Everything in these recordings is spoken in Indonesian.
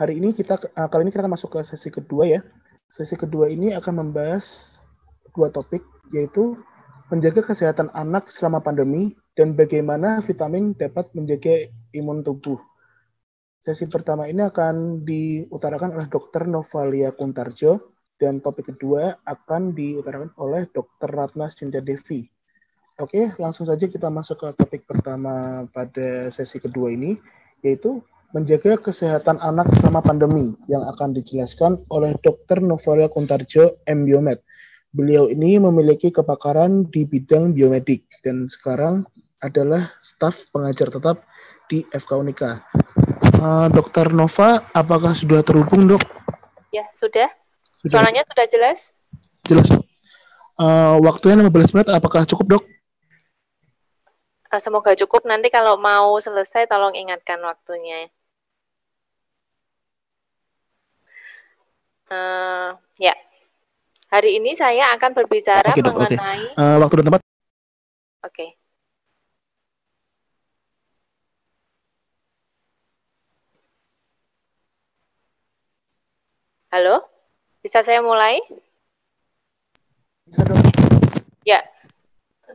hari ini kita uh, kali ini kita akan masuk ke sesi kedua ya. Sesi kedua ini akan membahas dua topik yaitu menjaga kesehatan anak selama pandemi dan bagaimana vitamin dapat menjaga imun tubuh. Sesi pertama ini akan diutarakan oleh Dr. Novalia Kuntarjo dan topik kedua akan diutarakan oleh Dr. Ratna Cinta Devi. Oke, langsung saja kita masuk ke topik pertama pada sesi kedua ini, yaitu menjaga kesehatan anak selama pandemi yang akan dijelaskan oleh Dr. Novalia Kuntarjo, M. Biomed. Beliau ini memiliki kepakaran di bidang biomedik dan sekarang adalah staf pengajar tetap di FK Unika. Uh, Dokter Nova, apakah sudah terhubung, dok? Ya, sudah. sudah. Suaranya sudah jelas? Jelas. Uh, waktunya 15 menit, apakah cukup, dok? Uh, semoga cukup. Nanti kalau mau selesai, tolong ingatkan waktunya. Uh, ya, hari ini saya akan berbicara okay, dok, mengenai. Okay. Uh, waktu dan tempat. Oke. Okay. Halo, bisa saya mulai? Bisa dong. Ya,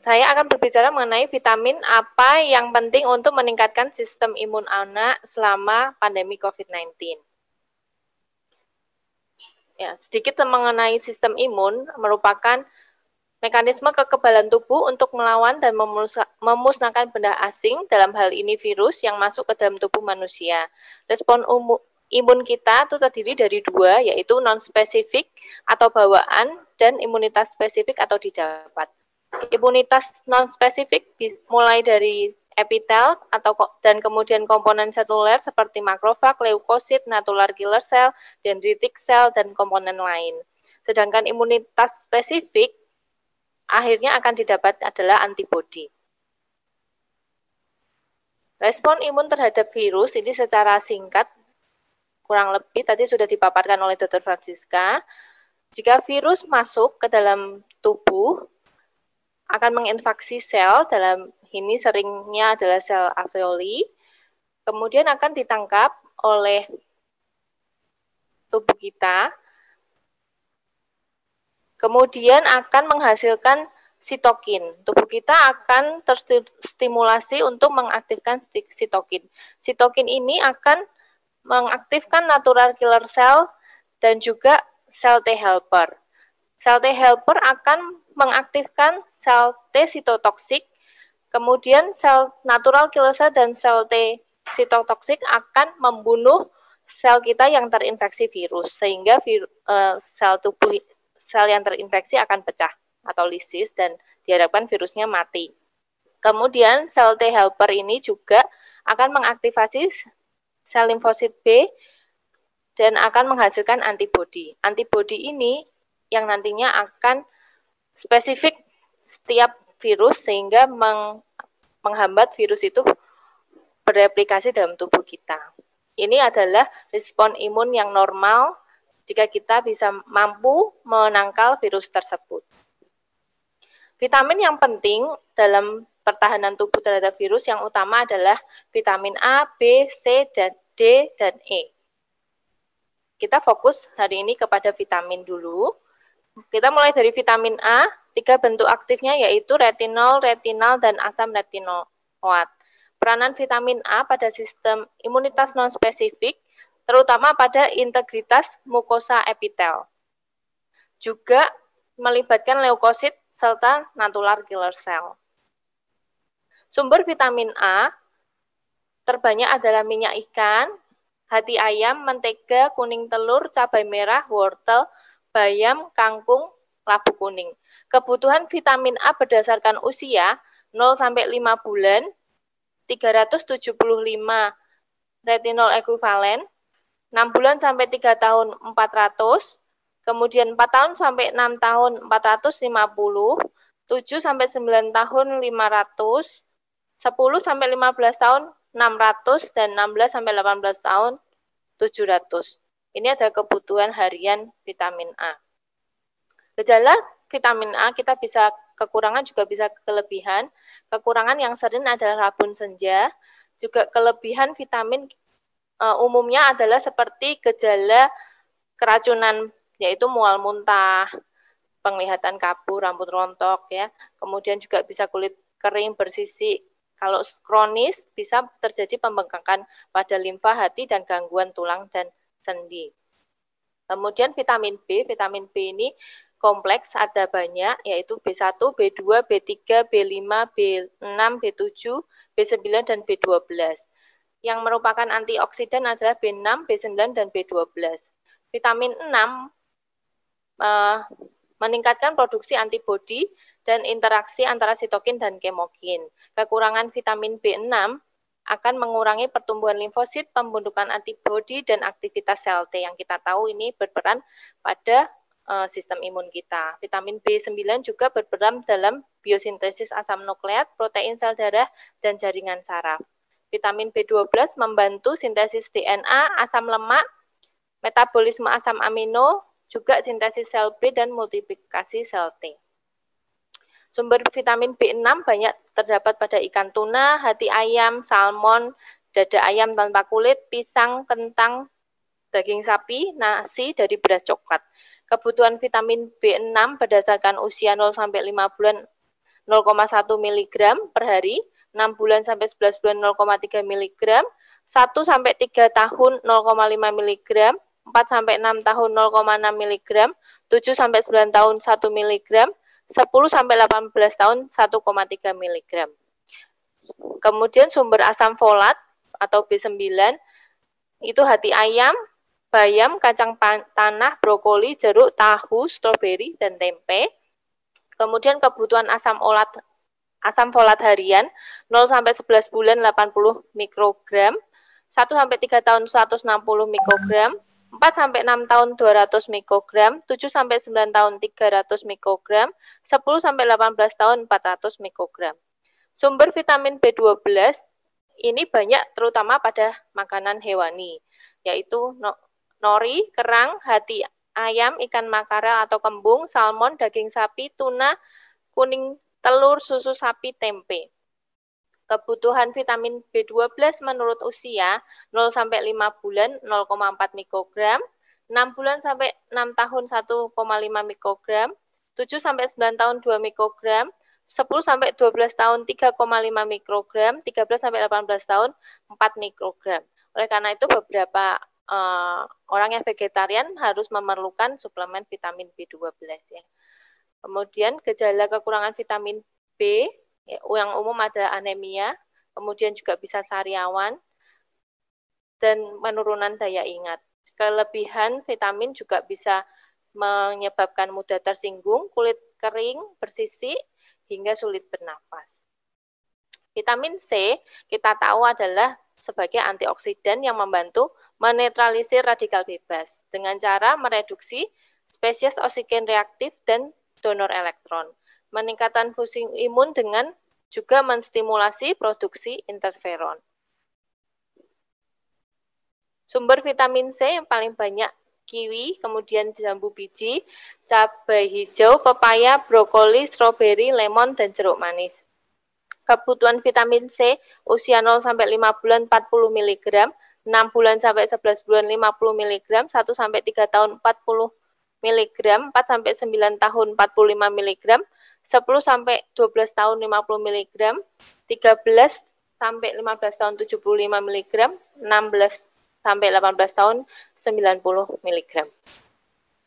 saya akan berbicara mengenai vitamin apa yang penting untuk meningkatkan sistem imun anak selama pandemi COVID-19. Ya, sedikit mengenai sistem imun merupakan mekanisme kekebalan tubuh untuk melawan dan memusnahkan benda asing, dalam hal ini virus yang masuk ke dalam tubuh manusia. Respon umum imun kita itu terdiri dari dua, yaitu non-spesifik atau bawaan dan imunitas spesifik atau didapat. Imunitas non-spesifik mulai dari epitel atau dan kemudian komponen seluler seperti makrofag, leukosit, natular killer cell, dendritic cell, dan komponen lain. Sedangkan imunitas spesifik akhirnya akan didapat adalah antibodi. Respon imun terhadap virus ini secara singkat kurang lebih tadi sudah dipaparkan oleh Dr. Francisca, jika virus masuk ke dalam tubuh akan menginfeksi sel dalam ini seringnya adalah sel alveoli, kemudian akan ditangkap oleh tubuh kita, kemudian akan menghasilkan sitokin. Tubuh kita akan terstimulasi untuk mengaktifkan sitokin. Sitokin ini akan mengaktifkan natural killer cell dan juga sel T helper. Sel T helper akan mengaktifkan sel T sitotoksik, kemudian sel natural killer cell dan sel T sitotoksik akan membunuh sel kita yang terinfeksi virus sehingga vir, uh, sel tubuh sel yang terinfeksi akan pecah atau lisis dan diharapkan virusnya mati. Kemudian sel T helper ini juga akan mengaktifasi sel limfosit B dan akan menghasilkan antibodi. Antibodi ini yang nantinya akan spesifik setiap virus sehingga meng, menghambat virus itu bereplikasi dalam tubuh kita. Ini adalah respon imun yang normal jika kita bisa mampu menangkal virus tersebut. Vitamin yang penting dalam pertahanan tubuh terhadap virus yang utama adalah vitamin A, B, C, dan D, dan E. Kita fokus hari ini kepada vitamin dulu. Kita mulai dari vitamin A, tiga bentuk aktifnya yaitu retinol, retinal, dan asam retinoat. Peranan vitamin A pada sistem imunitas non-spesifik, terutama pada integritas mukosa epitel. Juga melibatkan leukosit serta natular killer cell. Sumber vitamin A terbanyak adalah minyak ikan, hati ayam, mentega, kuning telur, cabai merah, wortel, bayam, kangkung, labu kuning. Kebutuhan vitamin A berdasarkan usia 0 sampai 5 bulan 375 retinol ekuivalen, 6 bulan sampai 3 tahun 400, kemudian 4 tahun sampai 6 tahun 450, 7 sampai 9 tahun 500, 10 sampai 15 tahun 600 dan 16 sampai 18 tahun 700. Ini ada kebutuhan harian vitamin A. Gejala vitamin A kita bisa kekurangan juga bisa kelebihan. Kekurangan yang sering adalah rabun senja, juga kelebihan vitamin uh, umumnya adalah seperti gejala keracunan yaitu mual muntah, penglihatan kabur, rambut rontok ya. Kemudian juga bisa kulit kering, bersisik. Kalau kronis bisa terjadi pembengkakan pada limfa hati dan gangguan tulang dan sendi. Kemudian vitamin B, vitamin B ini kompleks ada banyak yaitu B1, B2, B3, B5, B6, B7, B9 dan B12. Yang merupakan antioksidan adalah B6, B9 dan B12. Vitamin 6 uh, meningkatkan produksi antibodi dan interaksi antara sitokin dan kemokin. Kekurangan vitamin B6 akan mengurangi pertumbuhan limfosit, pembentukan antibodi, dan aktivitas sel T yang kita tahu ini berperan pada uh, sistem imun kita. Vitamin B9 juga berperan dalam biosintesis asam nukleat, protein sel darah, dan jaringan saraf. Vitamin B12 membantu sintesis DNA, asam lemak, metabolisme asam amino, juga sintesis sel B dan multiplikasi sel T. Sumber vitamin B6 banyak terdapat pada ikan tuna, hati ayam, salmon, dada ayam tanpa kulit, pisang, kentang, daging sapi, nasi dari beras coklat. Kebutuhan vitamin B6 berdasarkan usia 0 sampai 5 bulan 0,1 mg per hari, 6 bulan sampai 11 bulan 0,3 mg, 1 sampai 3 tahun 0,5 mg, 4 sampai 6 tahun 0,6 mg, 7 sampai 9 tahun 1 mg, 10 sampai 18 tahun 1,3 mg. Kemudian sumber asam folat atau B9 itu hati ayam, bayam, kacang tanah, brokoli, jeruk, tahu, stroberi, dan tempe. Kemudian kebutuhan asam olat asam folat harian 0 sampai 11 bulan 80 mikrogram, 1 sampai 3 tahun 160 mikrogram, 4 sampai 6 tahun 200 mikrogram, 7 sampai 9 tahun 300 mikrogram, 10 sampai 18 tahun 400 mikrogram. Sumber vitamin B12 ini banyak terutama pada makanan hewani, yaitu nori, kerang, hati ayam, ikan makarel atau kembung, salmon, daging sapi, tuna, kuning telur, susu sapi, tempe. Kebutuhan vitamin B12 menurut usia 0 sampai 5 bulan 0,4 mikrogram, 6 bulan sampai 6 tahun 1,5 mikrogram, 7 sampai 9 tahun 2 mikrogram, 10 sampai 12 tahun 3,5 mikrogram, 13 sampai 18 tahun 4 mikrogram. Oleh karena itu beberapa uh, orang yang vegetarian harus memerlukan suplemen vitamin B12 ya. Kemudian gejala kekurangan vitamin B Ya, yang umum ada anemia, kemudian juga bisa sariawan, dan penurunan daya ingat. Kelebihan vitamin juga bisa menyebabkan mudah tersinggung, kulit kering, bersisik, hingga sulit bernafas. Vitamin C kita tahu adalah sebagai antioksidan yang membantu menetralisir radikal bebas dengan cara mereduksi spesies oksigen reaktif dan donor elektron meningkatkan fungsi imun dengan juga menstimulasi produksi interferon. Sumber vitamin C yang paling banyak kiwi, kemudian jambu biji, cabai hijau, pepaya, brokoli, stroberi, lemon, dan jeruk manis. Kebutuhan vitamin C usia 0 sampai 5 bulan 40 mg, 6 bulan sampai 11 bulan 50 mg, 1 sampai 3 tahun 40 mg, 4 sampai 9 tahun 45 mg, 10 sampai 12 tahun 50 mg, 13 sampai 15 tahun 75 mg, 16 sampai 18 tahun 90 mg.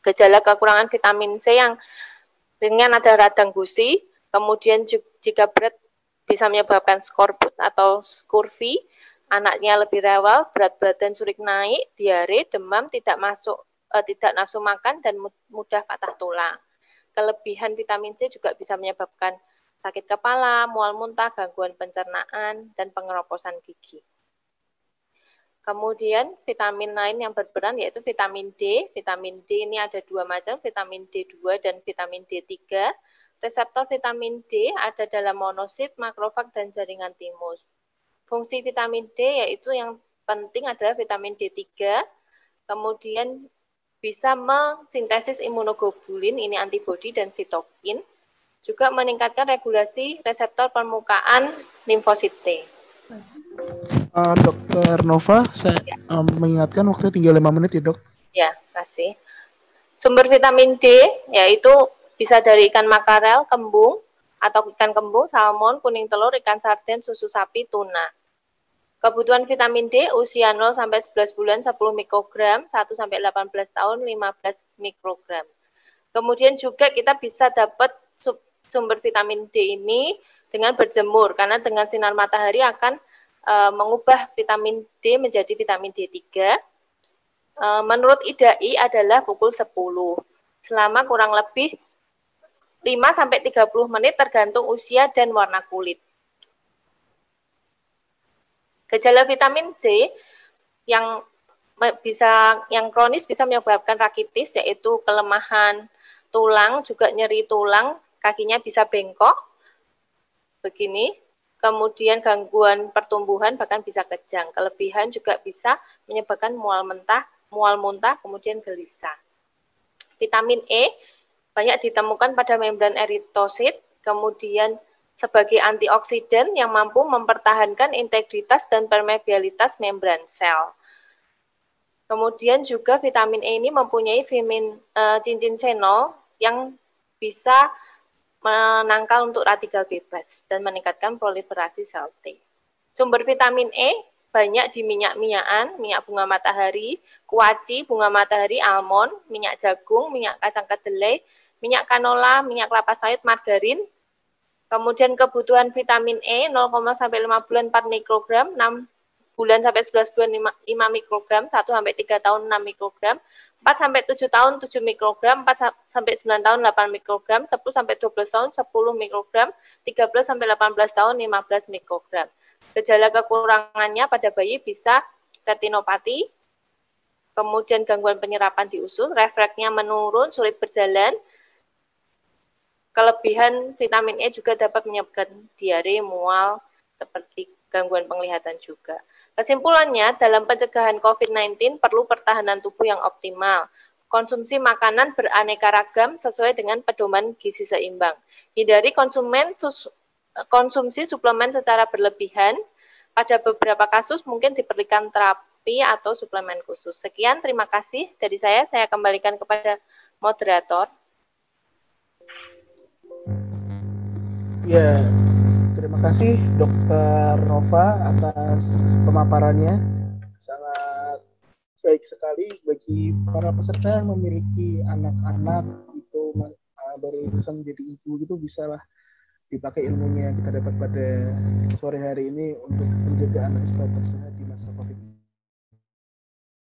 Gejala kekurangan vitamin C yang dengan ada radang gusi, kemudian jika berat bisa menyebabkan skorbut atau skurvi, anaknya lebih rewel, berat badan sulit naik, diare, demam, tidak masuk, eh, tidak nafsu makan dan mudah patah tulang. Kelebihan vitamin C juga bisa menyebabkan sakit kepala, mual muntah, gangguan pencernaan, dan pengeroposan gigi. Kemudian vitamin lain yang berperan yaitu vitamin D. Vitamin D ini ada dua macam, vitamin D2 dan vitamin D3. Reseptor vitamin D ada dalam monosit, makrofag, dan jaringan timus. Fungsi vitamin D yaitu yang penting adalah vitamin D3, kemudian bisa mensintesis imunoglobulin, ini antibodi dan sitokin, juga meningkatkan regulasi reseptor permukaan limfosit T. Uh, Dokter Nova, saya ya. um, mengingatkan waktu tinggal lima menit ya dok. Ya, kasih. Sumber vitamin D yaitu bisa dari ikan makarel, kembung, atau ikan kembung, salmon, kuning telur, ikan sarden, susu sapi, tuna. Kebutuhan vitamin D usia 0 sampai 11 bulan 10 mikrogram, 1 sampai 18 tahun 15 mikrogram. Kemudian juga kita bisa dapat sumber vitamin D ini dengan berjemur karena dengan sinar matahari akan e, mengubah vitamin D menjadi vitamin D3. E, menurut IDAI adalah pukul 10 selama kurang lebih 5 sampai 30 menit tergantung usia dan warna kulit. Gejala vitamin C yang bisa yang kronis bisa menyebabkan rakitis yaitu kelemahan tulang, juga nyeri tulang, kakinya bisa bengkok begini. Kemudian gangguan pertumbuhan bahkan bisa kejang. Kelebihan juga bisa menyebabkan mual mentah, mual muntah, kemudian gelisah. Vitamin E banyak ditemukan pada membran eritosit, kemudian sebagai antioksidan yang mampu mempertahankan integritas dan permeabilitas membran sel. Kemudian juga vitamin E ini mempunyai vitamin uh, cincin channel yang bisa menangkal untuk radikal bebas dan meningkatkan proliferasi sel T. Sumber vitamin E banyak di minyak-minyakan, minyak bunga matahari, kuaci, bunga matahari, almond, minyak jagung, minyak kacang kedelai, minyak kanola, minyak kelapa sawit, margarin. Kemudian kebutuhan vitamin E 0, sampai 5 bulan 4 mikrogram, 6 bulan sampai 11 bulan 5, 5 mikrogram, 1 sampai 3 tahun 6 mikrogram, 4 sampai 7 tahun 7 mikrogram, 4 sampai 9 tahun 8 mikrogram, 10 sampai 12 tahun 10 mikrogram, 13 sampai 18 tahun 15 mikrogram. Gejala kekurangannya pada bayi bisa retinopati, kemudian gangguan penyerapan di usus, refleksnya menurun, sulit berjalan, Kelebihan vitamin E juga dapat menyebabkan diare, mual, seperti gangguan penglihatan juga. Kesimpulannya, dalam pencegahan COVID-19 perlu pertahanan tubuh yang optimal. Konsumsi makanan beraneka ragam sesuai dengan pedoman gizi seimbang. Hindari konsumen sus, konsumsi suplemen secara berlebihan. Pada beberapa kasus mungkin diperlukan terapi atau suplemen khusus. Sekian, terima kasih dari saya. Saya kembalikan kepada moderator. Ya, terima kasih Dokter Nova atas pemaparannya. Sangat baik sekali bagi para peserta yang memiliki anak-anak itu uh, baru bisa menjadi ibu gitu bisalah dipakai ilmunya yang kita dapat pada sore hari ini untuk menjaga anak supaya tersehat di masa COVID ini.